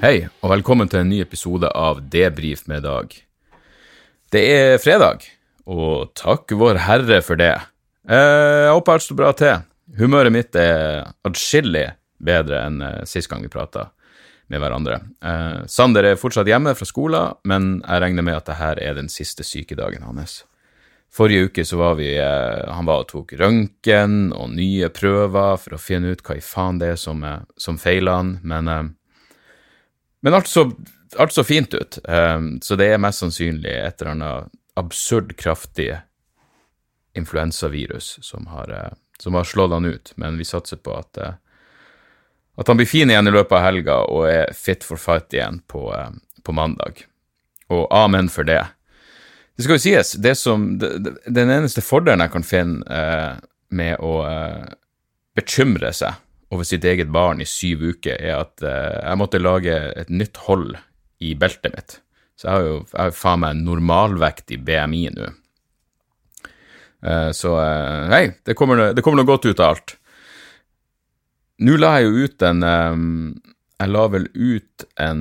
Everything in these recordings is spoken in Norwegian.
Hei, og velkommen til en ny episode av Debrif med Dag. Det er fredag, og takk vår Herre for det. Eh, Jeg håper alt står bra til. Humøret mitt er adskillig bedre enn eh, sist gang vi prata med hverandre. Eh, Sander er fortsatt hjemme fra skolen, men jeg regner med at dette er den siste sykedagen hans. Forrige uke så var vi Han var og tok røntgen og nye prøver for å finne ut hva i faen det er som, som feiler han, men men alt så, alt så fint ut, um, så det er mest sannsynlig et eller annet absurd kraftig influensavirus som har, uh, som har slått han ut, men vi satser på at, uh, at han blir fin igjen i løpet av helga og er fit for fight igjen på, uh, på mandag. Og amen for det. Det skal jo sies, det som, det, det, den eneste fordelen jeg kan finne med å bekymre seg over sitt eget barn i syv uker, er at uh, jeg måtte lage et nytt hold i beltet mitt. Så jeg har jo jeg har faen meg normalvekt i BMI nå. Uh, så uh, hei, det kommer, det kommer noe godt ut av alt. Nå la jeg jo ut en Jeg la vel ut en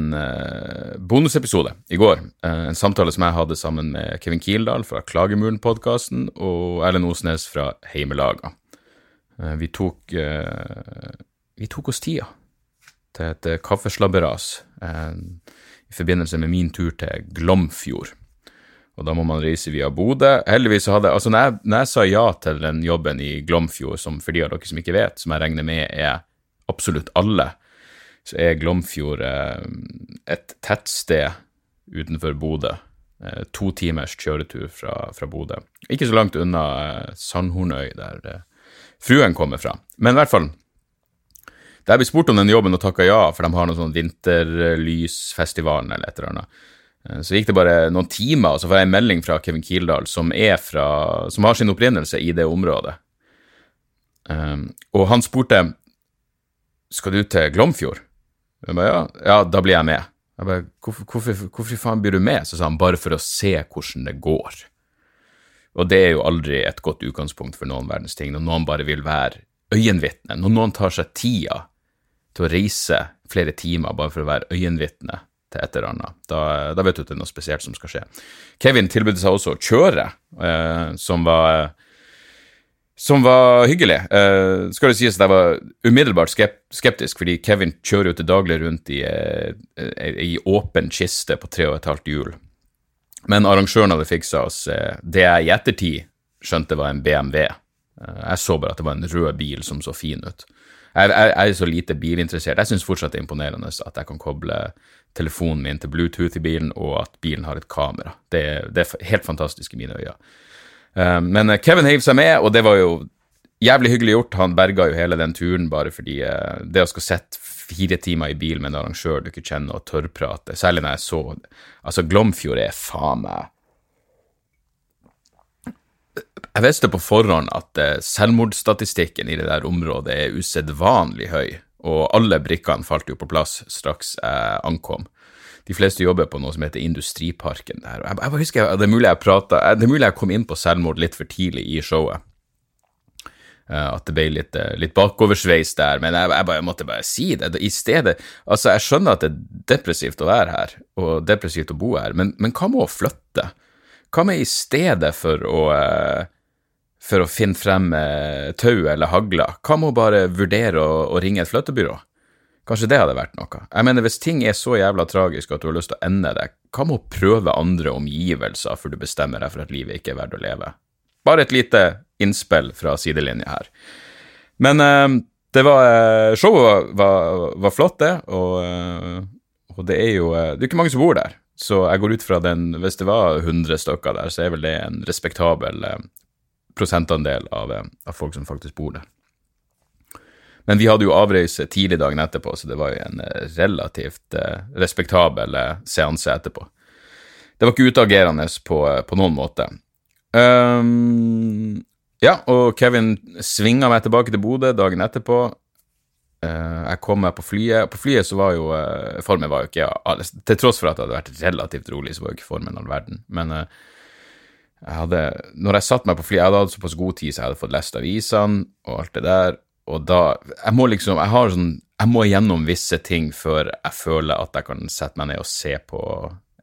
bonusepisode i går. en samtale som jeg hadde sammen med Kevin Kildahl fra Klagemuren-podkasten og Erlend Osnes fra Heimelaga. Vi tok, vi tok oss tida til et kaffeslabberas i forbindelse med min tur til Glomfjord. Og da må man reise via Bodø. Heldigvis hadde Altså, når jeg, når jeg sa ja til den jobben i Glomfjord, som for de av dere som ikke vet, som jeg regner med er absolutt alle, så er Glomfjord et tettsted utenfor Bodø. To timers kjøretur fra, fra Bodø. Ikke så langt unna Sandhornøy, der fruen kommer fra. Men i hvert fall Da jeg ble spurt om den jobben og takka ja, for de har noe sånn Vinterlysfestivalen eller et eller annet, så gikk det bare noen timer, og så får jeg en melding fra Kevin Kildahl, som, fra, som har sin opprinnelse i det området. Um, og han spurte skal du til Glomfjord. Jeg ba, ja, ja, da blir jeg med. Jeg ba, hvorfor, hvorfor, hvorfor faen blir du med? Så sa han bare for å se hvordan det går. Og det er jo aldri et godt utgangspunkt for noen verdens ting, når noen bare vil være øyenvitne, når noen tar seg tida til å reise flere timer bare for å være øyenvitne til et eller annet. Da, da, vet du at det er noe spesielt som skal skje. Kevin tilbød seg også å kjøre, eh, som var som var hyggelig. Eh, skal det sies at jeg var umiddelbart skeptisk, fordi Kevin kjører jo til daglig rundt i ei åpen kiste på tre og et halvt hjul. Men arrangøren hadde fiksa oss det jeg i ettertid skjønte var en BMW. Jeg så bare at det var en rød bil som så fin ut. Jeg, jeg, jeg er så lite bilinteressert. Jeg syns fortsatt det er imponerende at jeg kan koble telefonen min til Bluetooth i bilen, og at bilen har et kamera. Det, det er helt fantastisk i mine øyne. Men Kevin heiv seg med, og det var jo jævlig hyggelig gjort. Han berga jo hele den turen bare fordi det å skal sitte fire timer i bil med en arrangør du ikke kjenner, og tørrprate, særlig når jeg så Altså, Glomfjord er faen meg Jeg visste på forhånd at selvmordsstatistikken i det der området er usedvanlig høy, og alle brikkene falt jo på plass straks jeg ankom. De fleste jobber på noe som heter Industriparken der. Jeg, jeg husker, Det er mulig jeg pratet, det er mulig jeg kom inn på selvmord litt for tidlig i showet. At det ble litt, litt bakoversveis der, men jeg, jeg, bare, jeg, måtte bare si det. I stedet Altså, jeg skjønner at det er depressivt å være her, og depressivt å bo her, men, men hva med å flytte? Hva med i stedet for å for å finne frem tau eller hagla? Hva med å bare vurdere å, å ringe et flyttebyrå? Kanskje det hadde vært noe. Jeg mener, Hvis ting er så jævla tragisk at du har lyst til å ende det, hva med å prøve andre omgivelser før du bestemmer deg for at livet ikke er verdt å leve? Bare et lite innspill fra sidelinja her. Men uh, det var Showet var, var, flott, det, og, uh, og, det er jo Det er ikke mange som bor der, så jeg går ut fra den Hvis det var 100 stykker der, så er vel det en respektabel prosentandel av, av folk som faktisk bor der. Men vi hadde jo avreise tidlig dagen etterpå, så det var jo en relativt eh, respektabel eh, seanse etterpå. Det var ikke utagerende på, på noen måte. Um, ja, og Kevin svinga meg tilbake til Bodø dagen etterpå. Uh, jeg kom meg på flyet. På flyet så var jo uh, Formen var jo ikke ja, Til tross for at det hadde vært relativt rolig, så var jo ikke formen all verden. Men uh, jeg hadde, når jeg satte meg på flyet, jeg hadde hatt såpass god tid så jeg hadde fått lest avisene og alt det der, og da Jeg må liksom Jeg har sånn Jeg må gjennom visse ting før jeg føler at jeg kan sette meg ned og se på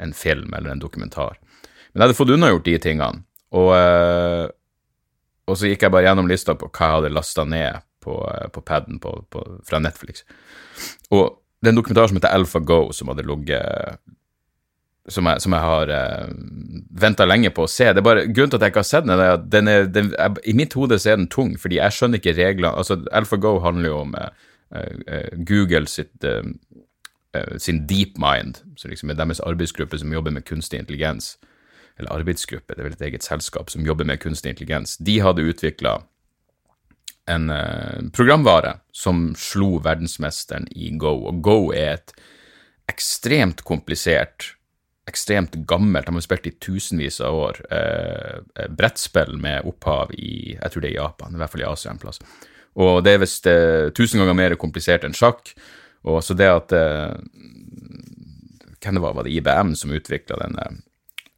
en film eller en dokumentar. Men jeg hadde fått unnagjort de tingene, og, og så gikk jeg bare gjennom lista på hva jeg hadde lasta ned på, uh, på paden på, på, fra Netflix. Og det er en dokumentar som heter AlphaGo, som hadde ligget som jeg, som jeg har eh, venta lenge på å se. Det er bare, Grunnen til at jeg ikke har sett den, er at den er, den, jeg, i mitt hode så er den tung, fordi jeg skjønner ikke reglene. altså AlphaGo handler jo om eh, eh, Google sitt, eh, sin DeepMind, som liksom er deres arbeidsgruppe som jobber med kunstig intelligens. Eller arbeidsgruppe, det er vel et eget selskap som jobber med kunstig intelligens. De hadde utvikla en programvare som slo verdensmesteren i Go, og Go er et ekstremt komplisert ekstremt gammelt, de har spilt i tusenvis av år, eh, eh, brettspill med opphav i jeg tror det er Japan, i hvert fall i Asia en plass. Og det er visst eh, tusen ganger mer komplisert enn sjakk. Og så det at eh, Hvem det var, var det IBM som utvikla denne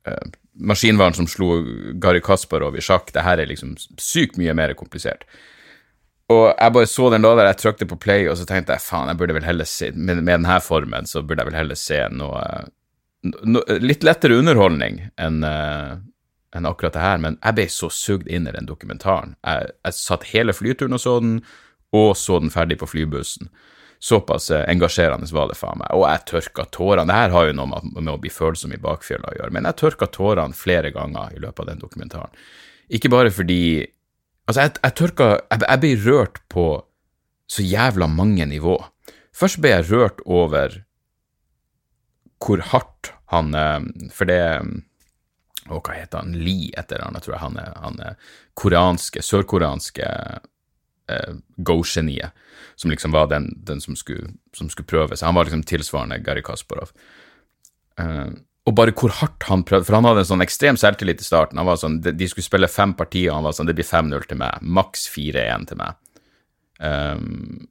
eh, maskinvaren som slo Gary Kasparov i sjakk? Det her er liksom sykt mye mer komplisert. Og jeg bare så den da der, jeg trykte på play, og så tenkte jeg faen, jeg burde vel heller se med, med denne formen så burde jeg vel heller se noe no, litt lettere underholdning enn uh, enn akkurat det her, men jeg ble så sugd inn i den dokumentaren. Jeg, jeg satt hele flyturen og så den, og så den ferdig på flybussen. Såpass uh, engasjerende var det faen meg. Og jeg tørka tårene. Det her har jo noe med, å bli følsom i bakfjella å gjøre, men jeg tørka tårene flere ganger i løpet av den dokumentaren. Ikke bare fordi Altså, jeg, jeg tørka jeg, jeg ble rørt på så jævla mange nivå. Først ble jeg rørt over hvor hardt han eh, For det Å, hva heter han, Lee etter eller jeg tror han er, han er koreanske, sørkoreanske eh, go-geniet, som liksom var den, den som, skulle, som, skulle, prøve seg. Han var liksom tilsvarende Gary Kasparov. Eh, og bare hvor hardt han prøvde, for han hadde en sånn ekstrem selvtillit i starten. Han var sånn, De, skulle spille fem partier, og han var sånn Det blir 5-0 til meg. Maks 4-1 til meg. Um,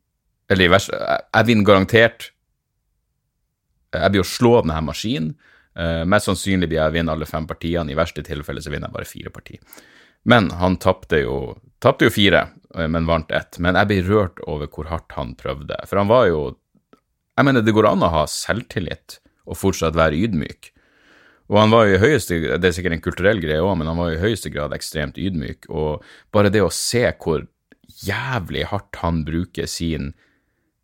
eller i verste jeg, vinner garantert. Jeg blir å slå denne maskinen. Uh, mest sannsynlig blir jeg å vinne alle fem partiene, i verste tilfelle så vinner jeg bare fire partier. Men han tapte jo, jo fire, men vant ett. Men jeg blir rørt over hvor hardt han prøvde. For han var jo Jeg mener, det går an å ha selvtillit og fortsatt være ydmyk. Og han var jo i høyeste Det er sikkert en kulturell greie òg, men han var jo i høyeste grad ekstremt ydmyk. Og bare det å se hvor jævlig hardt han bruker sin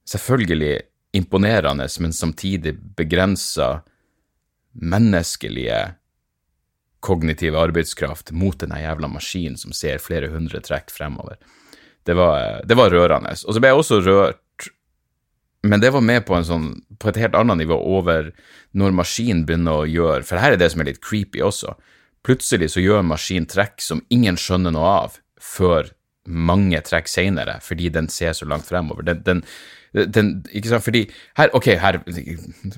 selvfølgelig imponerende, men samtidig begrensa menneskelige kognitive arbeidskraft mot denne jævla maskinen som ser flere hundre trekk fremover. Det var, det var rørende. Og så ble jeg også rørt, men det var med på, sånn, på et helt annet nivå over når maskinen begynner å gjøre For her er det som er litt creepy også. Plutselig så gjør maskinen trekk som ingen skjønner noe av, før mange trekk seinere, fordi den ser så langt fremover. Den, den, den, ikke sant, fordi her, Ok, her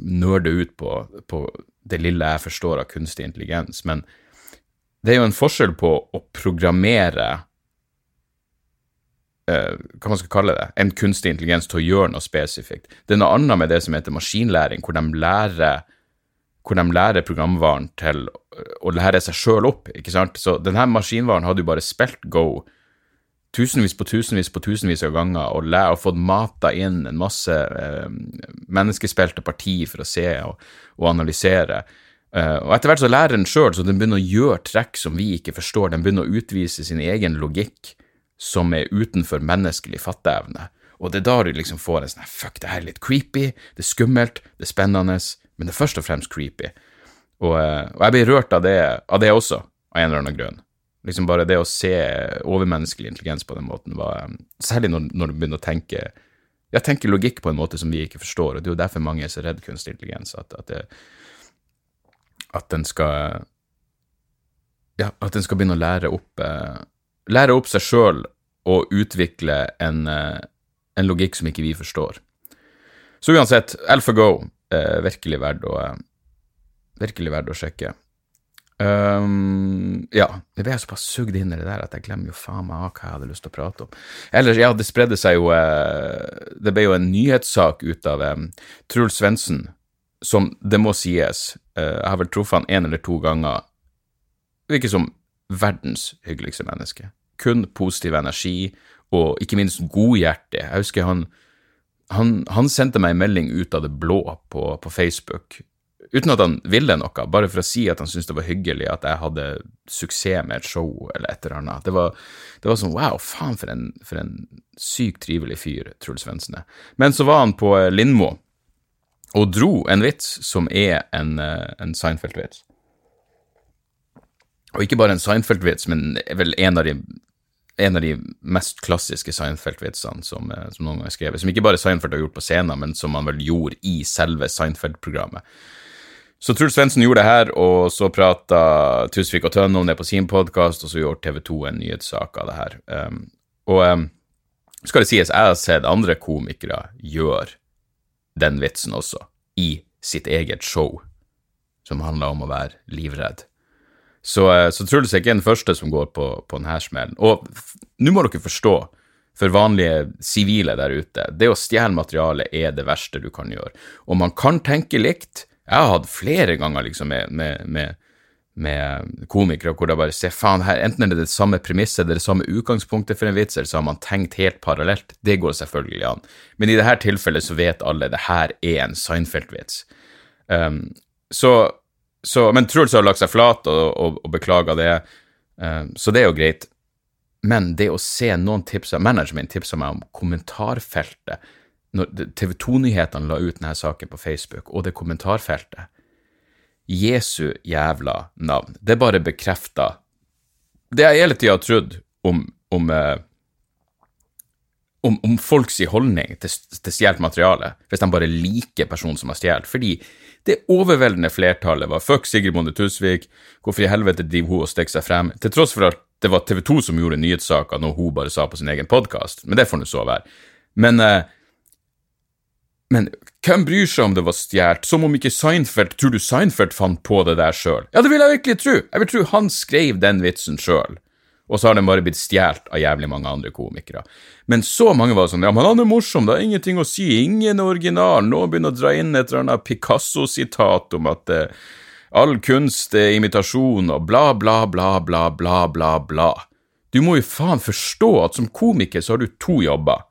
nerder ut på, på det lille jeg forstår av kunstig intelligens, men det er jo en forskjell på å programmere uh, hva man skal kalle det, en kunstig intelligens til å gjøre noe spesifikt. Det er noe annet med det som heter maskinlæring, hvor de lærer, hvor de lærer programvaren til å lære seg sjøl opp. ikke sant? Så denne maskinvaren hadde jo bare spilt Go tusenvis på tusenvis på tusenvis av ganger og, læ og fått mata inn en masse eh, menneskespilte parti for å se og, og analysere. Eh, og etter hvert så lærer den sjøl, så den begynner å gjøre trekk som vi ikke forstår. Den begynner å utvise sin egen logikk som er utenfor menneskelig fatteevne. Og det er da du liksom får en sånn fuck, det her er litt creepy, det er skummelt, det er spennende, men det er først og fremst creepy. Og, uh, og jeg blir rørt av det, av det også, av en eller annen grunn. Liksom bare det å se overmenneskelig intelligens på den måten, var Særlig når, når du begynner å tenke ja, tenke logikk på en måte som vi ikke forstår, og det er jo derfor mange er så redd kunstig intelligens, at, at, det, at den skal ja, at den skal begynne å lære opp eh, lære opp seg sjøl å utvikle en, eh, en, logikk som ikke vi forstår. Så uansett, AlphaGo er virkelig verdt å, virkelig verdt å sjekke. Um, ja, jeg ble såpass sugd inn i det der at jeg glemmer jo faen meg hva jeg hadde lyst til å prate om. Ellers, ja, det spredde seg jo Det ble jo en nyhetssak ut av um, Truls Svendsen, som det må sies, uh, jeg har vel truffet han én eller to ganger, virker som verdens hyggeligste menneske. kun positiv energi, og ikke minst godhjertig. Jeg husker han, han, han, sendte meg en melding ut av det blå på, på, Facebook, uten at han ville noe, bare for å si at han syntes det var hyggelig at jeg hadde suksess med et show eller et eller annet. Det var, det var sånn wow, faen for en, for en sykt trivelig fyr Truls Svendsen er. Men så var han på Lindmo og dro en vits som er en, eh, en Seinfeld-vits. Og ikke bare en Seinfeld-vits, men vel en av de, en av de mest klassiske Seinfeld-vitsene som, eh, som, noen gang er skrevet. Som ikke bare Seinfeld har gjort på scenen, men som han vel gjorde i selve Seinfeld-programmet. Så Truls Svendsen gjorde det her, og så prata Tusvik og Tønne om det på sin podkast, og så gjorde TV 2 en nyhetssak av det her. Um, og um, skal det sies, jeg har sett andre komikere gjøre den vitsen også, i sitt eget show, som handler om å være livredd. Så, eh, så Truls er ikke den første som går på, på denne smellen. Og nå må dere forstå, for vanlige sivile der ute, det å stjele materiale er det verste du kan gjøre. Og man kan tenke likt. Jeg har hatt flere ganger liksom med, med, med med komikere hvor det bare ser faen her, enten er det det samme premisset, det er det samme utgangspunktet for en vits, eller så har man tenkt helt parallelt. Det går selvfølgelig an. Men i dette tilfellet så vet alle det her er en Seinfeld-vits. Um, så, så, Men Truls har lagt seg flat og, og, og beklaga det, uh, så det er jo greit. Men det å se noen tipser Management tipsa meg om kommentarfeltet når TV 2-nyhetene la ut denne saken på Facebook, og det kommentarfeltet Jesu jævla navn. Det bare bekrefter det jeg hele tida har trodd om, om, eh, om, om folks holdning til, til stjålet materiale, hvis de bare liker personen som har stjålet. Fordi det overveldende flertallet var fuck Sigrid Bonde Tusvik, hvorfor i helvete driver hun og stikker seg frem, til tross for at det var TV 2 som gjorde nyhetssaker når hun bare sa på sin egen podkast, men det får nå så være. Men eh, men hvem bryr seg om det var stjålet, som om ikke Seinfeld Tror du Seinfeld fant på det der sjøl? Ja, det vil jeg virkelig tro. Jeg vil tro han skrev den vitsen sjøl, og så har den bare blitt stjålet av jævlig mange andre komikere. Men så mange var sånn Ja, men han er morsom, det er ingenting å si, ingen original. Nå begynner å dra inn et eller annet Picasso-sitat om at eh, all kunst er imitasjon, og bla, bla, bla, bla, bla, bla, bla. Du må jo faen forstå at som komiker så har du to jobber.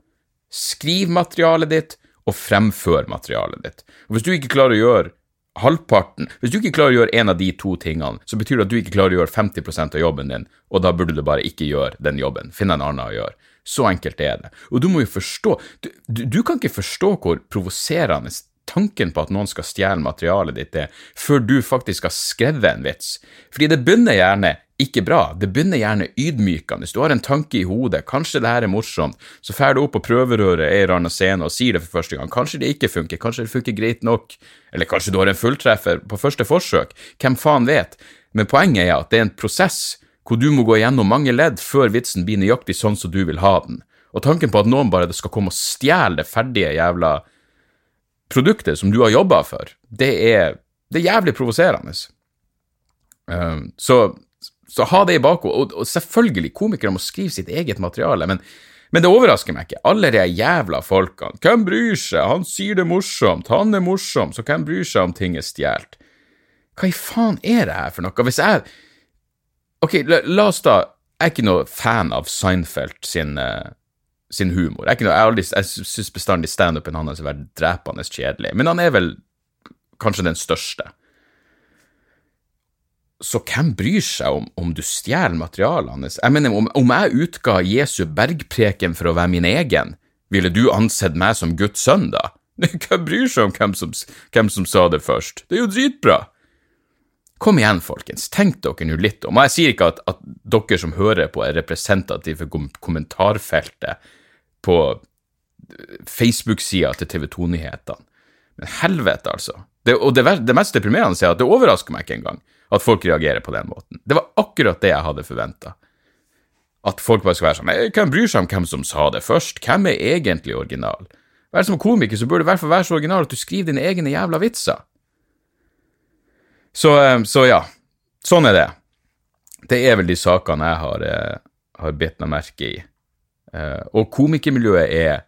Skriv materialet ditt og fremfør materialet ditt. Og Hvis du ikke klarer å gjøre halvparten, hvis du ikke klarer å gjøre en av de to tingene, så betyr det at du ikke klarer å gjøre 50% av jobben din, og da burde du bare ikke gjøre den jobben. Finne en annen å gjøre. Så enkelt er det. Og du må jo forstå Du, du, du kan ikke forstå hvor provoserende tanken på at noen skal stjele materialet ditt er, før du faktisk har skrevet en vits. Fordi det begynner gjerne ikke bra. Det begynner gjerne ydmykende. Du har en tanke i hodet, kanskje det her er morsomt, så drar du opp på prøverøret en eller annen scene og sier det for første gang. Kanskje det ikke funker, kanskje det funker greit nok, eller kanskje du har en fulltreffer på første forsøk. Hvem faen vet? Men poenget er at det er en prosess hvor du må gå gjennom mange ledd før vitsen blir nøyaktig sånn som du vil ha den. Og tanken på at noen bare skal komme og stjele det ferdige jævla produktet som du har jobba for, det er, det er jævlig provoserende. Um, så så ha det i bakhodet. Og, og, selvfølgelig, komikere må skrive sitt eget materiale, men, men det overrasker meg ikke. Alle de jævla folkene. Hvem bryr seg? Han sier det morsomt, han er morsom, så hvem bryr seg om ting er stjålet? Hva i faen er det her for noe? Hvis jeg Ok, la, la oss da Jeg er ikke noe fan av Seinfeld sin, uh, sin humor. Jeg, noe, jeg, jeg syns bestandig standupen hans har vært drepende kjedelig, men han er vel kanskje den største. Så hvem bryr seg om, om du stjeler materialet hans? Jeg mener, om, om jeg utga Jesu bergpreken for å være min egen, ville du ansett meg som Guds sønn da? Hvem bryr seg om hvem som, hvem som sa det først? Det er jo dritbra! Kom igjen, folkens, tenk dere nå litt om Og jeg sier ikke at, at dere som hører på, er representative for kommentarfeltet på Facebook-sida til TV 2-nyhetene. Men helvete, altså. Det, og det, det mest deprimerende er at det overrasker meg ikke engang at folk reagerer på den måten. Det var akkurat det jeg hadde forventa. At folk bare skal være sånn Hvem bryr seg om hvem som sa det først? Hvem er egentlig original? Vær som komiker så burde du i hvert fall være så original at du skriver dine egne jævla vitser. Så, eh, så ja, sånn er det. Det er vel de sakene jeg har, eh, har bitt meg merke i. Eh, og komikermiljøet er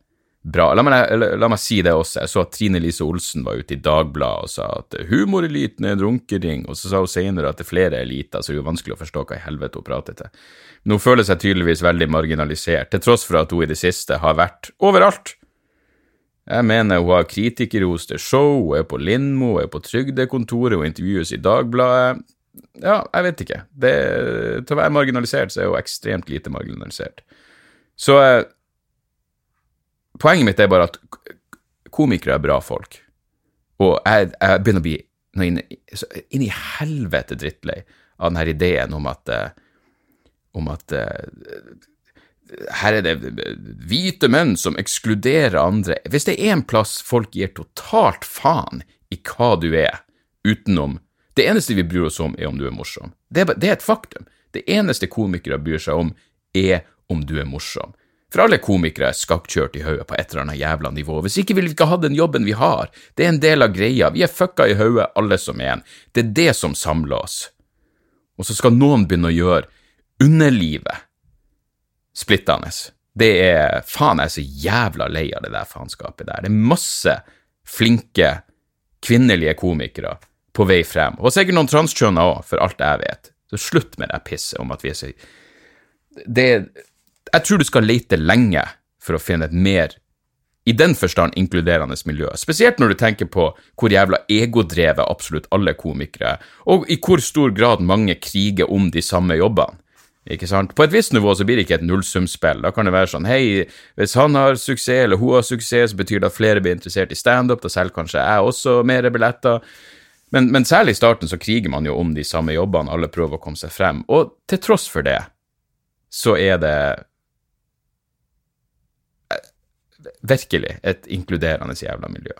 bra. La meg, la, la meg, si det også. Jeg så at Trine Lise Olsen var ute i Dagbladet og sa at humoreliten er en runkering, og så sa hun senere at det er flere eliter, så det er jo vanskelig å forstå hva i helvete hun prater til. Men hun føler seg tydeligvis veldig marginalisert, til tross for at hun i det siste har vært overalt. Jeg mener hun har kritikerros til show, hun er på Lindmo, hun er på trygdekontoret, hun intervjues i Dagbladet. Ja, jeg vet ikke. Det, til å være marginalisert, så er hun ekstremt lite marginalisert. Så eh, poenget mitt er bare at komikere er bra folk. Og jeg, jeg begynner å bli inn, i helvete drittlei av denne ideen om at, eh, om at eh, her er det hvite menn som ekskluderer andre. Hvis det er én plass folk gir totalt faen i hva du er, utenom Det eneste vi bryr oss om, er om du er morsom. Det er, det er et faktum. Det eneste komikere bryr seg om, er om du er morsom. For alle komikere er skakkjørt i hodet på et eller annet jævla nivå. Hvis ikke ville vi ikke hatt den jobben vi har. Det er en del av greia. Vi er fucka i hodet, alle som en. Det er det som samler oss. Og så skal noen begynne å gjøre underlivet splittende. Det er Faen, jeg er så jævla lei av det der faenskapet der. Det er masse flinke kvinnelige komikere på vei frem. Og sikkert noen transkjønner òg, for alt jeg vet. Så slutt med det pisset om at vi er så Det er jeg tror du skal lete lenge for å finne et mer, i den forstand, inkluderende miljø. Spesielt når du tenker på hvor jævla egodrevet absolutt alle komikere er, og i hvor stor grad mange kriger om de samme jobbene. Ikke sant? På et visst nivå så blir det ikke et nullsumspill. Da kan det være sånn hei, hvis han har suksess eller hun har suksess, så betyr det at flere blir interessert i standup, da selv kanskje jeg også mer billetter. Men, men, særlig i starten så kriger man jo om de samme jobbene, alle prøver å komme seg frem. Og til tross for det, så er det virkelig et inkluderende jævla miljø.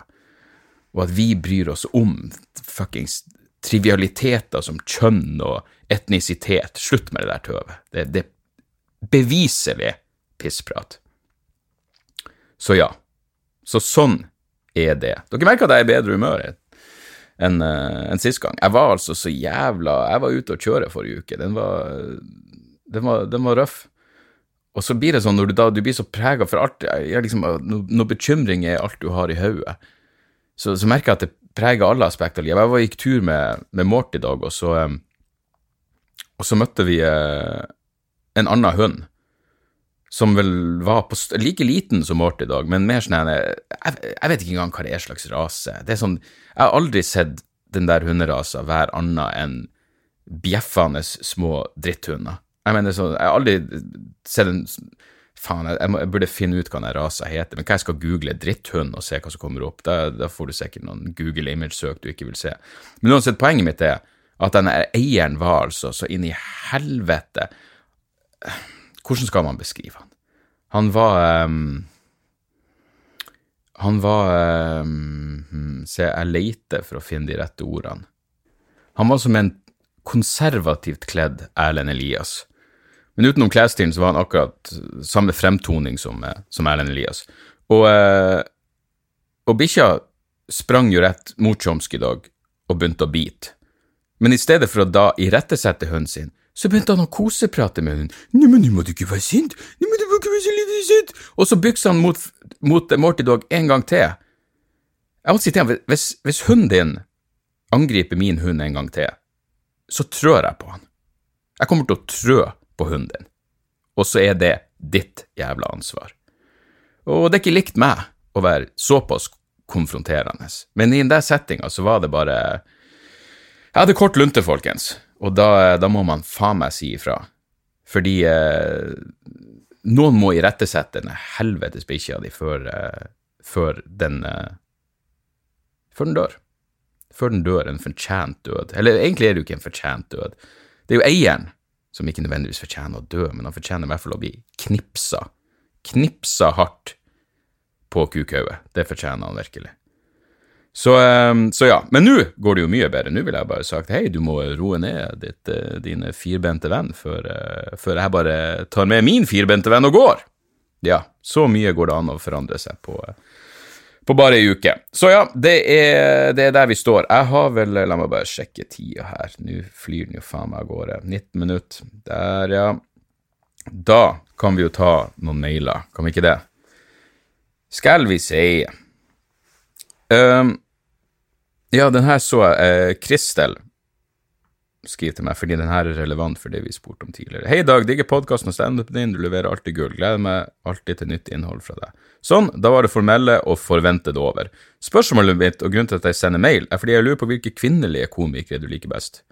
Og at vi bryr oss om fuckings trivialiteter som kjønn og etnisitet. Slutt med det der tøvet. Det, det er beviselig pissprat. Så ja. Så sånn er det. Dere merker at jeg er i bedre humør enn en sist gang. Jeg var altså så jævla Jeg var ute og kjøre forrige uke. Den var, den var, den var røff. Og så blir det sånn når du da du blir så prega for alt liksom, Når bekymring er alt du har i hodet, så, så, merker jeg at det preger alle aspekter av livet. Jeg var gikk tur med, med Mort i dag, og så, og så møtte vi eh, en annen hund. Som vel var på, like liten som Mort i dag, men mer sånn jeg, jeg vet ikke engang hva det er slags rase. Det er sånn, Jeg har aldri sett den der hunderasa være annet enn bjeffende små dritthunder. Jeg mener så, jeg har aldri sett en Faen, jeg, jeg, burde finne ut hva den rasa heter, men hva jeg skal google dritthund og se hva som kommer opp? Da, da får du sikkert noen Google image-søk du ikke vil se. Men uansett, poenget mitt er at denne eieren var altså så inn i helvete Hvordan skal man beskrive han? Han var um, Han var um, Se, jeg leter for å finne de rette ordene. Han var som en konservativt kledd Erlend Elias. Men utenom klesstilen så var han akkurat samme fremtoning som, eh, som Erlend Elias. Og, eh, og bikkja sprang jo rett mot Chomsky i dag og begynte å bite. Men i stedet for å da irettesette hunden sin, så begynte han å koseprate med hunden. 'Nei, men nå må du ikke være sint! Nå må du ikke være så lite sint!' Og så byksa han mot, mot Morty Dog en gang til. Jeg må si til ham, hvis, hvis hunden din angriper min hund en gang til, så trør jeg på han. Jeg kommer til å trø på hunden din. Og så er det ditt jævla ansvar. Og det er ikke likt meg å være såpass konfronterende, men i den der settinga så var det bare Jeg hadde kort lunte, folkens, og da, da må man faen meg si ifra. Fordi eh, noen må irettesette denne helvetes bikkja di før, eh, før den eh, Før den dør. Før den dør en fortjent død. Eller egentlig er det jo ikke en fortjent død. Det er jo eieren som ikke nødvendigvis fortjener å dø, men han fortjener i hvert fall å bli knipsa. Knipsa hardt på kukauet. Det fortjener han virkelig. Så, ehm, så ja. Men nå går det jo mye bedre. Nå ville jeg bare sagt hei, du må roe ned ditt, uh, din firbente venn før, uh, før, jeg bare tar med min firbente venn og går. Ja, så mye går det an å forandre seg på, uh, på bare ei uke. Så ja, det er, det er, der vi står. Jeg har vel La meg bare sjekke tida her. Nå flyr den jo faen meg av gårde. 19 minutter. Der, ja. Da kan vi jo ta noen mailer, kan vi ikke det? Skal vi se um, Ja, den her så jeg. Kristel skriver til meg, fordi den her er relevant for det vi spurte om tidligere. Hei, Dag. Digger podkasten og standupen din. Du leverer alltid gull. Gleder meg alltid til nytt innhold fra deg. Sånn, da var det formelle og forventede over. Spørsmålet mitt og grunnen til at jeg sender mail, er fordi jeg lurer på hvilke kvinnelige komikere du liker best.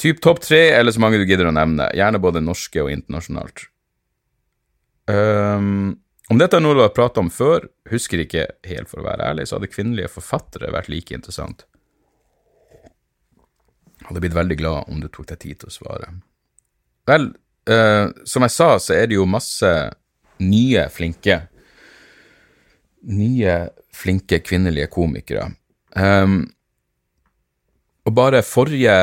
Typ topp tre, eller så mange du gidder å nevne. Gjerne både norske og internasjonalt. Um, om dette er noe du har pratet om før, husker ikke helt, for å være ærlig, så hadde kvinnelige forfattere vært like interessant. Hadde blitt veldig glad om du tok deg tid til å svare. Vel, eh, som jeg sa, så er det jo masse nye, flinke Nye, flinke kvinnelige komikere. Um, og bare forrige,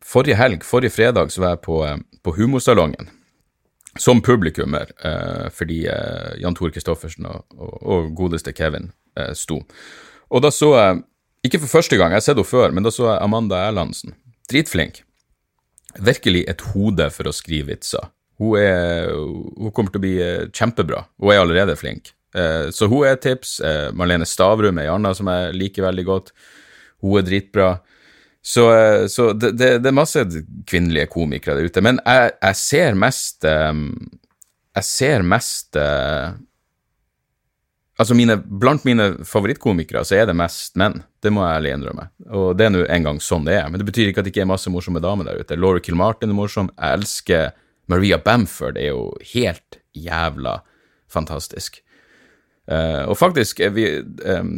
forrige helg, forrige fredag, så var jeg på, på Humorsalongen som publikummer, eh, fordi eh, Jan Tore Christoffersen og, og, og, godeste Kevin eh, sto. Og da så jeg, ikke for første gang, jeg har sett henne før, men da så jeg Amanda Erlandsen. Dritflink. Virkelig et hode for å skrive vitser. Hun, er, hun kommer til å bli eh, kjempebra. Hun er allerede flink. Eh, så hun er et tips. Eh, Marlene Stavrum er ei anna som jeg liker veldig godt. Hun er dritbra. Så, så det, det, det, er masse kvinnelige komikere der ute. Men jeg, jeg ser mest Jeg ser mest Altså, mine, blant mine favorittkomikere så er det mest menn. Det må jeg ærlig innrømme. Og det er nå en gang sånn det er. Men det betyr ikke at det ikke er masse morsomme damer der ute. Laura Kilmartin er morsom. Jeg elsker Maria Bamford, er jo helt jævla fantastisk. Uh, og faktisk, vi, um,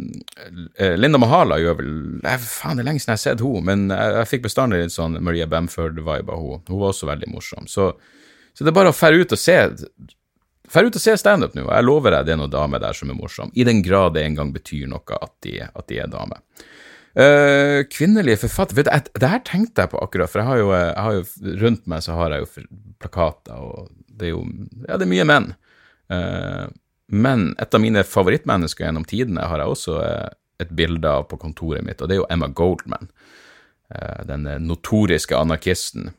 Linda Mahala gjør vel jeg, Faen, det er lenge siden jeg har sett henne, men jeg, jeg fikk bestandig litt sånn Maria Bamford-vibe av henne. Hun var også veldig morsom. Så, så det er bare å fære ut og se Fær ut og ser standup nå, og jeg lover deg det er noen damer der som er morsom, i den grad det en gang betyr noe at de, at de er damer. Uh, kvinnelige forfattere Vet du, Det her tenkte jeg på akkurat, for jeg har jo, jeg har jo rundt meg så har jeg jo plakater, og det er jo Ja, det er mye menn. Uh, men et av mine favorittmennesker gjennom tidene har jeg også eh, et bilde av på kontoret mitt, og det er jo Emma Goldman. Den notoriske anarkisten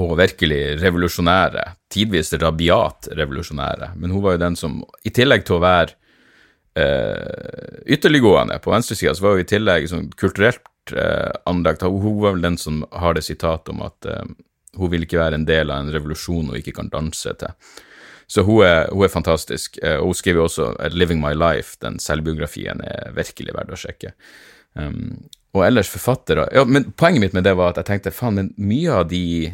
og virkelig revolusjonære, tidvis rabiat revolusjonære. Men hun var jo den som, i tillegg til å være eh, ytterliggående på venstresida, så var hun i tillegg sånn kulturelt eh, anlagt. Hun var vel den som har det sitatet om at eh, hun vil ikke være en del av en revolusjon hun ikke kan danse til. Så hun er, hun er, fantastisk. Eh, og hun skriver også 'Living My Life'. Den selvbiografien er virkelig verdt å sjekke. Um, og ellers forfattere ja, men Poenget mitt med det var at jeg tenkte faen, men mye av de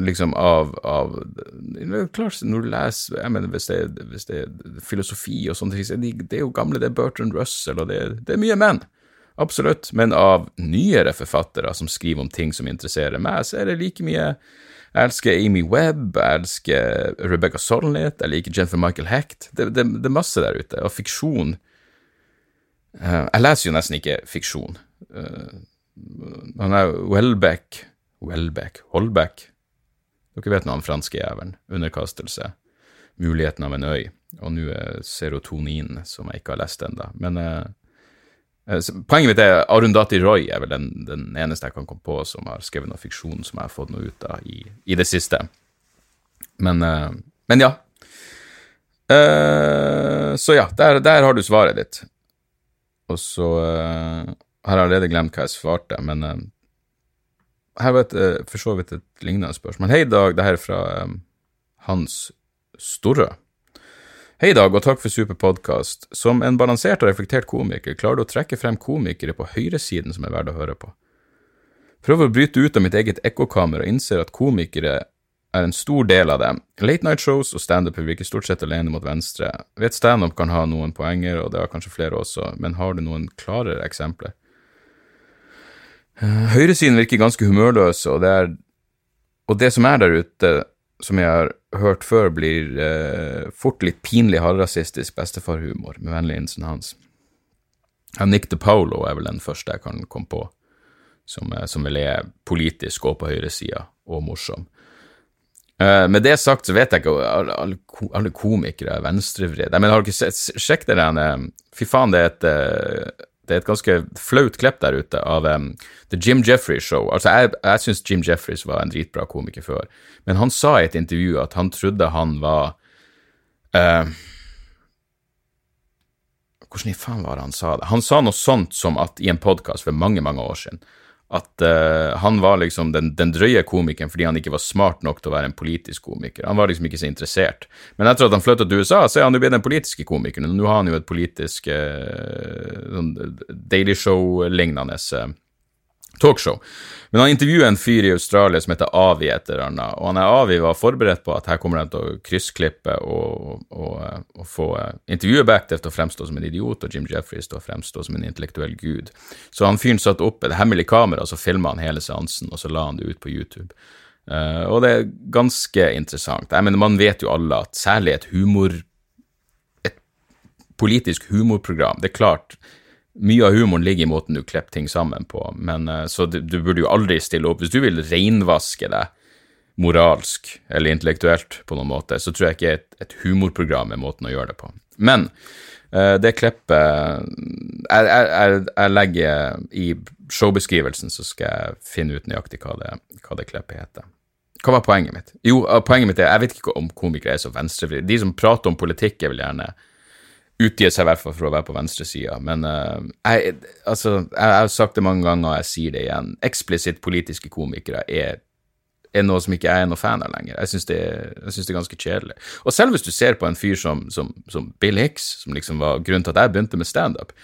liksom av, av Klart, når du leser jeg mener, hvis det, er, hvis det er filosofi og sånne ting, det, det er jo gamle, det er Bertrand Russell, og det, det er mye menn. Absolutt. Men av nyere forfattere som skriver om ting som interesserer meg, så er det like mye jeg elsker Amy Webb, jeg elsker Rebecca Solnit, jeg liker Jennifer Michael Hecht. Det, det, det, er masse der ute. Og fiksjon uh, Jeg leser jo nesten ikke fiksjon. Uh, han er Welbeck Welbeck Holbeck Dere vet nå om franske jævelen. Underkastelse. Muligheten av en øy. Og nå er serotonin, som jeg ikke har lest ennå. Men uh, Eh, poenget mitt er Arundati Roy er vel den, den, eneste jeg kan komme på som har skrevet noe fiksjon som jeg har fått noe ut av i, i det siste. Men, eh, men ja. Eh, så ja, der, der, har du svaret ditt. Og så uh, har jeg allerede glemt hva jeg svarte, men her var et, for så vidt et lignende spørsmål. Hei, Dag. Det her er fra Hans Storre. Hei, Dag, og takk for super podkast. Som en balansert og reflektert komiker klarer du å trekke frem komikere på høyresiden som er verdt å høre på. Prøver å bryte ut av mitt eget ekkokammer og innser at komikere er en stor del av det. Late night shows og standup virker stort sett alene mot venstre. Vet standup kan ha noen poenger, og det har kanskje flere også, men har du noen klarere eksempler? Eh, høyresiden virker ganske humørløse, og det, og det som er der ute, som jeg har hørt før, blir eh, fort litt pinlig halvrasistisk bestefarhumor, med vennlig hilsen Hans. Ja, Nick DePaulo er vel den første jeg kan komme på, som, eh, som vil er politisk og på høyresida og morsom. Eh, med det sagt så vet jeg ikke alle, alle, komikere er venstrevridde. Men har dere sett Sjekk det der Fy faen, det er et uh, det er et ganske flaut klipp der ute av um, The Jim Jeffries Show. Altså, jeg, jeg syns Jim Jeffries var en dritbra komiker før, men han sa i et intervju at han trodde han var uh, Hvordan i faen var det han sa det? Han sa noe sånt som at i en podkast for mange, mange år siden at uh, han var liksom den, den, drøye komikeren fordi han ikke var smart nok til å være en politisk komiker. Han var liksom ikke så interessert. Men etter at han flytta til USA, så er han jo blitt den politiske komikeren. Nå har han jo et politisk uh, sånn Daily Show-lignende uh, talkshow. Men han intervjuer en fyr i Australia som heter Avi et eller annet, og han er Avi var forberedt på at her kommer han til å kryssklippe og, og, og få intervjuet Backdeath til å fremstå som en idiot, og Jim Jeffries til å fremstå som en intellektuell gud. Så han fyren satte opp et hemmelig kamera, så filma han hele seansen, og så la han det ut på YouTube. Uh, og det er ganske interessant. Jeg mener, Man vet jo alle at særlig et humor politisk humorprogram Det er klart, mye av humoren ligger i måten du klipper ting sammen på, men eh, så du, burde jo aldri stille opp. Hvis du vil reinvaske deg moralsk eller intellektuelt på noen måte, så tror jeg ikke et, et humorprogram er måten å gjøre det på. Men uh, det klippet jeg, jeg, jeg, legger i showbeskrivelsen, så skal jeg finne ut nøyaktig hva det, hva det klippet heter. Hva var poenget mitt? Jo, poenget mitt er jeg vet ikke om komikere er så venstrevridde. De som prater om politikk, er vel gjerne utgir seg i hvert fall for å være på venstresida. Men uh, jeg, altså, jeg, har sagt det mange ganger, og jeg sier det igjen. Eksplisitt politiske komikere er, er noe som ikke jeg er noe fan av lenger. Jeg syns det, det, er ganske kjedelig. Og selv hvis du ser på en fyr som, som, som Bill Hicks, som liksom var grunnen til at jeg begynte med standup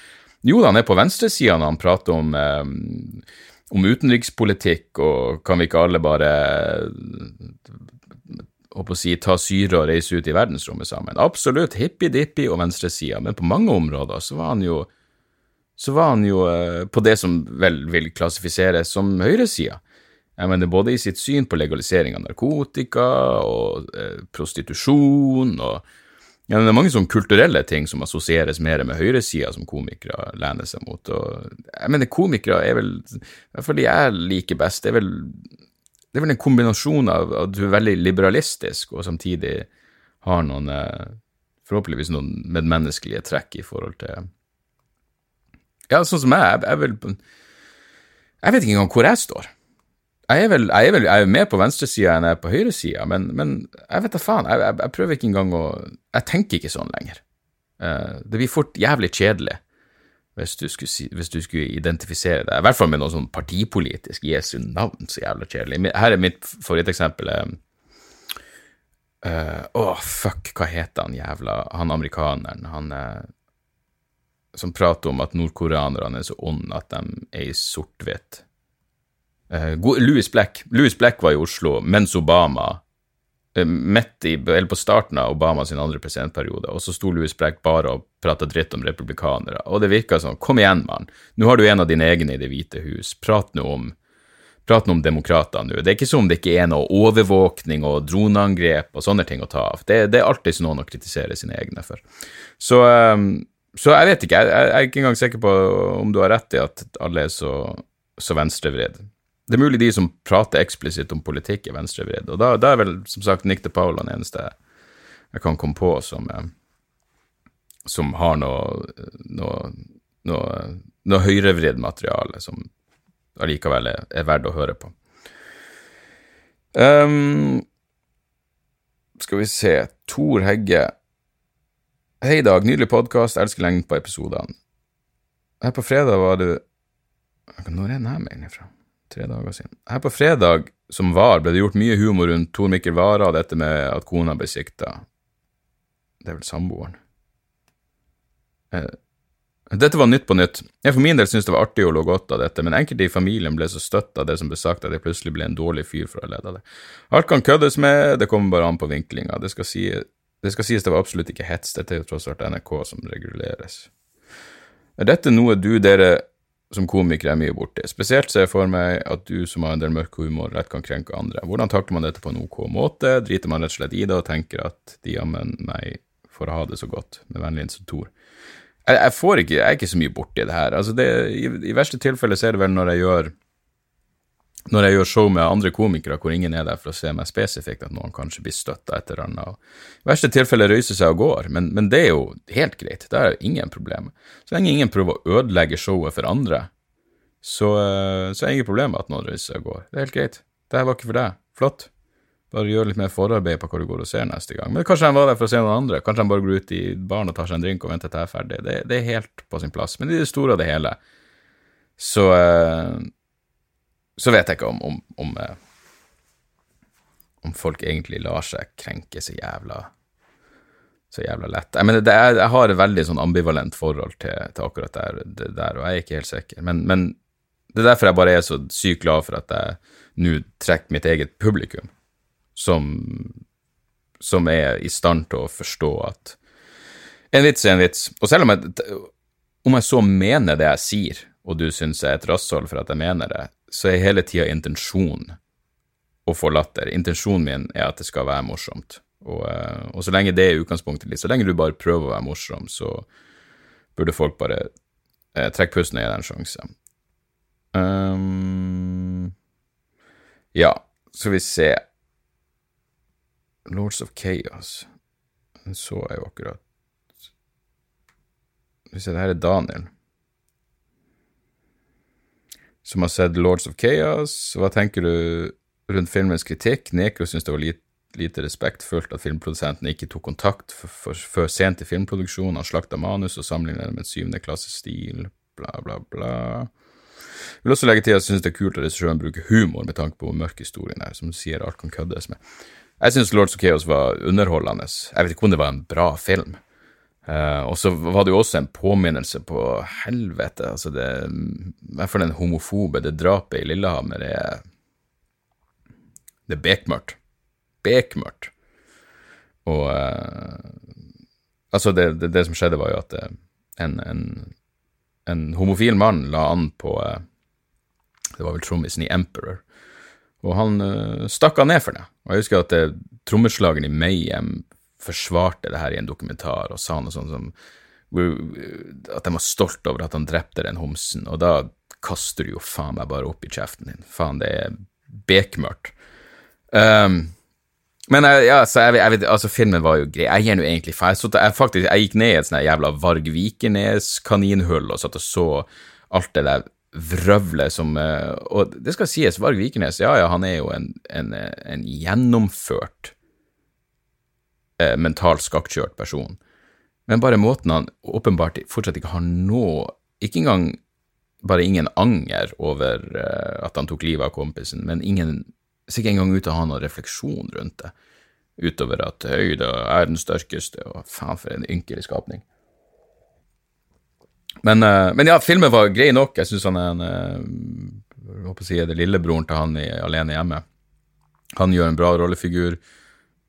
Jo, han er på venstresida når han prater om um, om utenrikspolitikk, og kan vi ikke alle bare håper å si, ta syre og reise ut i verdensrommet sammen. Absolutt hippie-dippie og venstresida, men på mange områder så var han jo så var han jo eh, på det som vel vil klassifiseres som høyresida. Jeg mener både i sitt syn på legalisering av narkotika og eh, prostitusjon og ja, Det er mange sånne kulturelle ting som assosieres mer med høyresida, som komikere lener seg mot. Og jeg mener, komikere er vel, i hvert fall de jeg liker best, det er vel det er vel en kombinasjon av at du er veldig liberalistisk, og samtidig har noen eh, Forhåpentligvis noen medmenneskelige trekk i forhold til Ja, sånn som jeg. Jeg, vil, jeg vet ikke engang hvor jeg står. Jeg er vel, jeg er vel jeg er mer på venstresida enn jeg er på høyresida, men, men jeg vet da faen. Jeg, jeg, prøver ikke engang å Jeg tenker ikke sånn lenger. Uh, det blir fort jævlig kjedelig hvis du, skulle, hvis du skulle identifisere deg, i hvert fall med noe sånn partipolitisk Jesu navn, så jævla kjedelig. Her er mitt favoritteksempel. Å, uh, oh, fuck, hva heter han jævla Han amerikaneren, han uh, som prater om at nordkoreanerne er så onde at de er i sort-hvitt. Uh, Louis Black. Louis Black var i Oslo mens Obama Eh, midt i, eller på starten av Obama sin andre presidentperiode, og så sto Louis Brecht bare og prata dritt om republikanere. Og det virka sånn, kom igjen, mann, nå har du en av dine egne i Det hvite hus, prat nå om Prat nå om demokrater nå. Det er ikke som om det ikke er noe overvåkning og droneangrep og sånne ting å ta av. Det, det er alltid noen å kritisere sine egne for. Så, um, så jeg vet ikke, jeg, jeg, er ikke engang sikker på om du har rett i at alle er så, så venstrevridd. Det er mulig de som prater eksplisitt om politikk, er venstrevridd. Og da, da, er vel som sagt Nick de Paula den eneste jeg kan komme på som, eh, som har noe, noe, noe, noe høyrevridd materiale som allikevel er, er verdt å høre på. Um, skal vi se Tor Hegge. Hei, Dag. Nydelig podkast. Elsker lengden på episodene. Her på fredag var du Når er den her meg fra? Tre dager siden. Her på fredag som var, ble det gjort mye humor rundt Tor Mikkel Wara og dette med at kona ble sikta. Det er vel samboeren. Eh, dette var Nytt på nytt. Jeg for min del syntes det var artig å lå godt av dette, men enkelte i familien ble så støtt av det som ble sagt at jeg plutselig ble en dårlig fyr for å lede av det. Alt kan køddes med, det kommer bare an på vinklinga. Det skal, si, det skal sies det var absolutt ikke hets, dette er jo tross alt NRK som reguleres. Er dette noe du, dere som komiker er mye borti. Spesielt ser jeg for meg at du som har en del mørk humor, lett kan krenke andre. Hvordan takler man dette på en ok måte? Driter man rett og slett i det og tenker at de jammen meg får ha det så godt? Med vennlig hilsen. Jeg, jeg, får ikke, jeg er ikke så mye borti det her. Altså det, i, I verste tilfelle så er det vel når jeg gjør når jeg gjør show med andre komikere hvor ingen er der for å se meg spesifikt, at noen kanskje blir støtta et eller annet. I verste tilfelle røyser seg og går, men, men, det er jo helt greit. Det er ingen problem. Så lenge ingen prøver å ødelegge showet for andre, så, så er det ingen problem at noen røyser seg og går. Det er helt greit. Det her var ikke for deg. Flott. Bare gjør litt mer forarbeid på hva du går og ser neste gang. Men kanskje han var der for å se noen andre. Kanskje han bare går ut i baren og tar seg en drink og venter til jeg er ferdig. Det, det, er helt på sin plass. Men i det store og det hele så uh, Så vet jeg ikke om, om, om, uh, om folk egentlig lar seg krenke så jævla så jævla lett. Jeg, mener, er, jeg har et veldig sånn ambivalent forhold til, til akkurat der, det der, og jeg er ikke helt sikker. Men, men, det er derfor jeg bare er så sykt glad for at jeg nå trekker mitt eget publikum, som, som er i stand til å forstå at en vits er en vits. Og selv om jeg, om jeg så mener det jeg sier, og du syns jeg er et rasshold for at jeg mener det, så er hele tida intensjonen å få latter. Intensjonen min er at det skal være morsomt. Og, eh, og, så lenge det er utgangspunktet ditt, så lenge du bare prøver å være morsom, så burde folk bare eh, trekke pusten og gi deg en sjanse. Um, ja, skal vi se Lords of Chaos. Den så jeg jo akkurat. Skal vi se, det her er Daniel. Som har sett Lords of Chaos. Hva tenker du rundt filmens kritikk? Neko syns det var lite lite respektfullt at filmprodusenten ikke tok kontakt før sent i filmproduksjonen. Han slakta manus og sammenlignet det med en syvende klasse stil, bla, bla, bla. Jeg vil også legge til at jeg synes det er kult at regissøren bruker humor med tanke på hvor mørk historien er, som sier alt kan køddes med. Jeg syns Lords of Chaos var underholdende. Jeg vet ikke om det var en bra film. Uh, og så var det jo også en påminnelse på helvete, altså det I hvert fall den homofobe, det drapet i Lillehammer er Det er bekmørkt bekmørkt. Og uh, Altså, det, det, det, som skjedde, var jo at uh, en, en, en, homofil mann la an på uh, Det var vel trommisen i Emperor. Og han stakk av ned for det. Og jeg husker at trommeslageren i Mayhem forsvarte det her i en dokumentar og sa noe sånt som at de var stolt over at han drepte den homsen, og da kaster du jo faen meg bare opp i kjeften din. Faen, det er bekmørkt. Um, men ja, så jeg, jeg, altså, filmen var jo grei. Jeg gir nå egentlig faen. Jeg, jeg, faktisk, jeg gikk ned i et sånt jævla Varg Vikernes-kaninhull og satt og så alt det der vrøvlet som eh, Og det skal sies, Varg Vikernes, ja ja, han er jo en, en, en gjennomført eh, mentalt skakkjørt person. Men bare måten han åpenbart fortsatt ikke har noe Ikke engang bare ingen anger over eh, at han tok livet av kompisen, men ingen ser ikke engang ut til å ha noen refleksjon rundt det, utover at høyda er den sterkeste, og faen for en ynkelig skapning. Men, uh, men, ja, filmen var grei nok. Jeg syns han er en uh, jeg håper å si det lillebroren til han i Alene hjemme. Han gjør en bra rollefigur,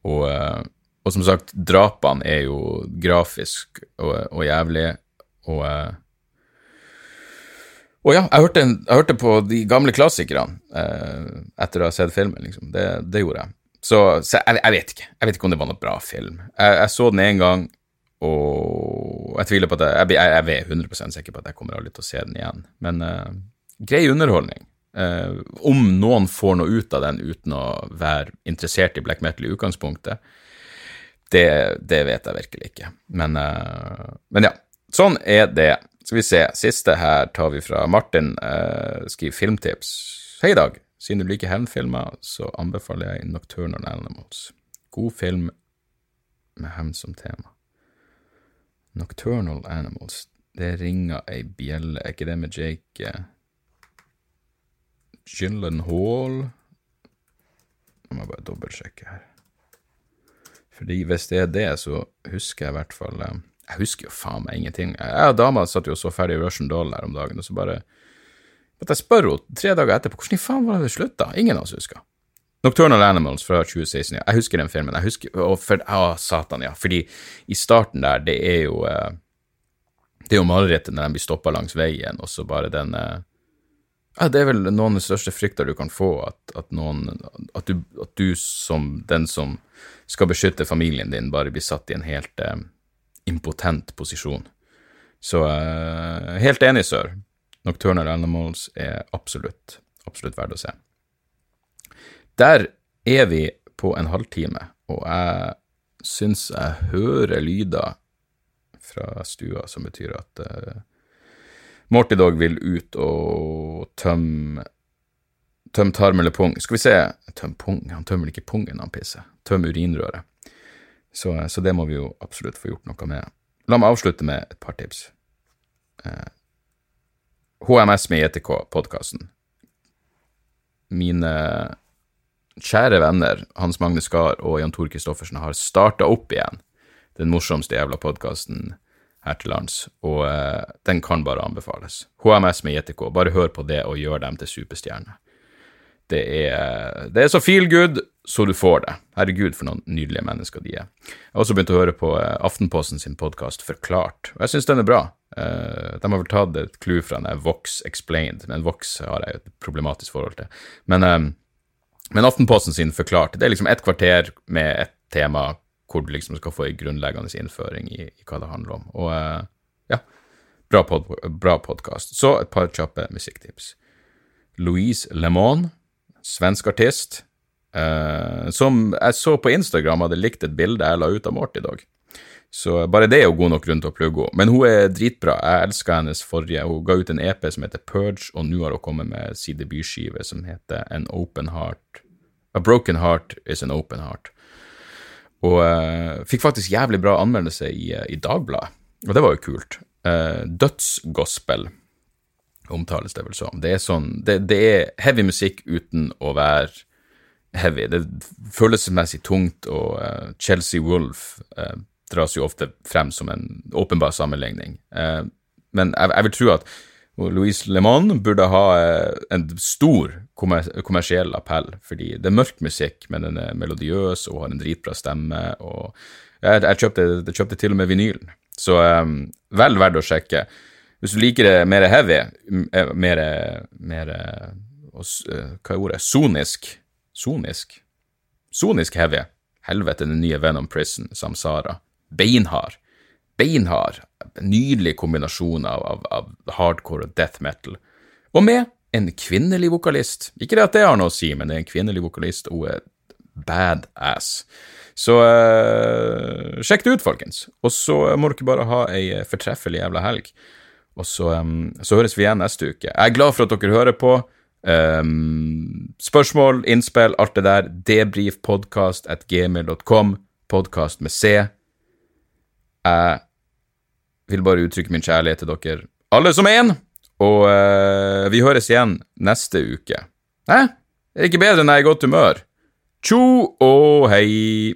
og, uh, og som sagt, drapene er jo grafisk og, og jævlig, og og ja, jeg hørte, jeg hørte, på de gamle klassikerne eh, etter å ha sett filmen, liksom. Det, det gjorde jeg. Så, så jeg, jeg, vet ikke. Jeg vet ikke om det var noe bra film. Jeg, jeg så den én gang, og jeg tviler på at jeg, jeg, er 100% sikker på at jeg kommer aldri til å se den igjen. Men eh, grei underholdning. Eh, om noen får noe ut av den uten å være interessert i black metal i utgangspunktet, det, det vet jeg virkelig ikke. Men, eh, men ja, sånn er det. Skal vi se, siste her tar vi fra Martin. Uh, skriver filmtips. Hei, Dag. Siden du liker hevnfilmer, så anbefaler jeg Nocturnal Animals. God film med hevn som tema. Nocturnal Animals. Det ringer ei bjelle. Er ikke det med Jake uh, Gyllenhaal? Jeg må bare dobbeltsjekke her. Fordi hvis det er det, så husker jeg i hvert fall um, jeg husker jo faen meg ingenting. Jeg og dama satt jo og så ferdig Russian Doll her om dagen, og så bare at jeg spør henne tre dager etterpå hvordan i faen var det det slutta? Ingen av oss husker. Nocturnal Animals fra 2016, ja. Jeg husker den filmen. Jeg husker, og for, Å, satan, ja. Fordi i starten der, det er jo eh, Det er jo marerittet når de blir stoppa langs veien, og så bare den eh, ja, Det er vel noen av de største frykter du kan få, at, at noen at du, at du, som den som skal beskytte familien din, bare blir satt i en helt eh, impotent posisjon. Så eh, helt enig, sør. Nocturnal Animals er absolutt, absolutt verdt å se. Der er vi på en halvtime, og jeg syns jeg hører lyder fra stua som betyr at eh, Morty Dog vil ut og tømme Tøm tarm eller pung. Skal vi se Tøm pung, han tømmer ikke pungen han pisser. Tøm urinrøret. Så, så, det må vi jo absolutt få gjort noe med. La meg avslutte med et par tips. Eh, HMS med ETK, podkasten. Mine kjære venner Hans Magne Skar og Jan Tor Kristoffersen har starta opp igjen den morsomste jævla podkasten her til lands, og eh, den kan bare anbefales. HMS med JTK, bare hør på det og gjør dem til superstjerner. Det er, det er så feel good så du får det. Herregud, for noen nydelige mennesker de er. Jeg har også begynt å høre på eh, Aftenposten sin podkast Forklart, og jeg syns den er bra. Uh, de har vel tatt et clou fra den Vox Explained, men Vox har jeg et problematisk forhold til. Men, um, men Aftenposten sin Forklart, det er liksom et kvarter med et tema hvor du liksom skal få en grunnleggende innføring i, i hva det handler om. Og ja, bra, pod, bra podkast. Så et par kjappe musikktips. Louise Lemon, svensk artist, eh, som jeg så på Instagram hadde likt et bilde jeg la ut av Mort i dag. Så bare det er jo god nok grunn til å plugge henne. Men hun er dritbra. Jeg elsker hennes forrige. Hun ga ut en EP som heter Purge, og nå har hun kommet med sin debutskive som heter An Open Heart A Broken Heart Is An Open Heart. Og uh, fikk faktisk jævlig bra anmeldelse i, uh, i Dagbladet, og det var jo kult. Uh, dødsgospel omtales det vel som. Det er sånn det, det, er heavy musikk uten å være heavy. Det er følelsesmessig tungt, og uh, Chelsea Wolf dras jo ofte frem som en åpenbar sammenligning. men jeg, jeg vil tro at Louise Louise Mans burde ha en stor kommersiell appell, fordi det er mørk musikk, men den er melodiøs og har en dritbra stemme. og Jeg, jeg, kjøpte, kjøpte, til og med vinylen, så um, vel verdt å sjekke. Hvis du liker det mer heavy, eh, mer, mer Hva er ordet? Sonisk? Sonisk? Sonisk heavy. Helvete, den nye Venom Prison, Samsara. Beinhard beinhard, nydelig kombinasjon av, av, av hardcore og death metal. Og med en kvinnelig vokalist. Ikke det at det har noe å si, men det er en kvinnelig vokalist, hun er badass. Så uh, sjekk det ut, folkens. Og så må dere bare ha ei fortreffelig jævla helg. Og så, um, så, høres vi igjen neste uke. Jeg er glad for at dere hører på. Um, spørsmål, innspill, alt det der. Debrifpodkast.gmil.com. Podkast med C. Jeg vil bare uttrykke min kjærlighet til dere alle som én, og uh, vi høres igjen neste uke. Hæ? Er ikke bedre enn jeg er i godt humør? Tjo og hei!